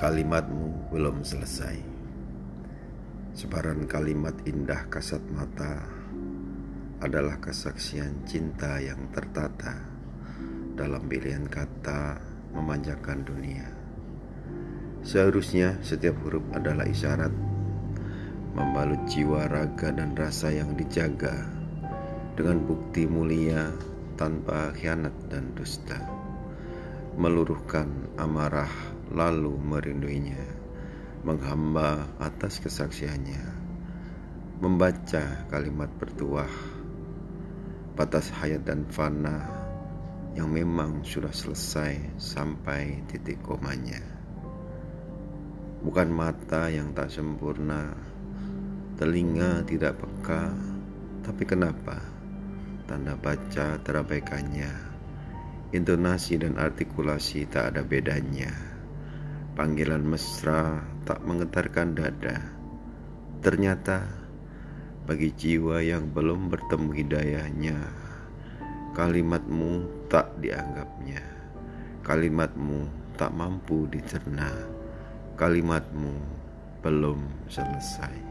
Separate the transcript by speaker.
Speaker 1: Kalimatmu belum selesai. Sebaran kalimat indah kasat mata adalah kesaksian cinta yang tertata dalam pilihan kata memanjakan dunia. Seharusnya setiap huruf adalah isyarat membalut jiwa, raga, dan rasa yang dijaga dengan bukti mulia tanpa khianat dan dusta. Meluruhkan amarah lalu merinduinya, menghamba atas kesaksiannya, membaca kalimat bertuah, batas hayat dan fana yang memang sudah selesai sampai titik komanya. Bukan mata yang tak sempurna, telinga tidak peka, tapi kenapa tanda baca terabaikannya, intonasi dan artikulasi tak ada bedanya. Panggilan mesra tak menggetarkan dada. Ternyata bagi jiwa yang belum bertemu hidayahnya, kalimatmu tak dianggapnya. Kalimatmu tak mampu dicerna. Kalimatmu belum selesai.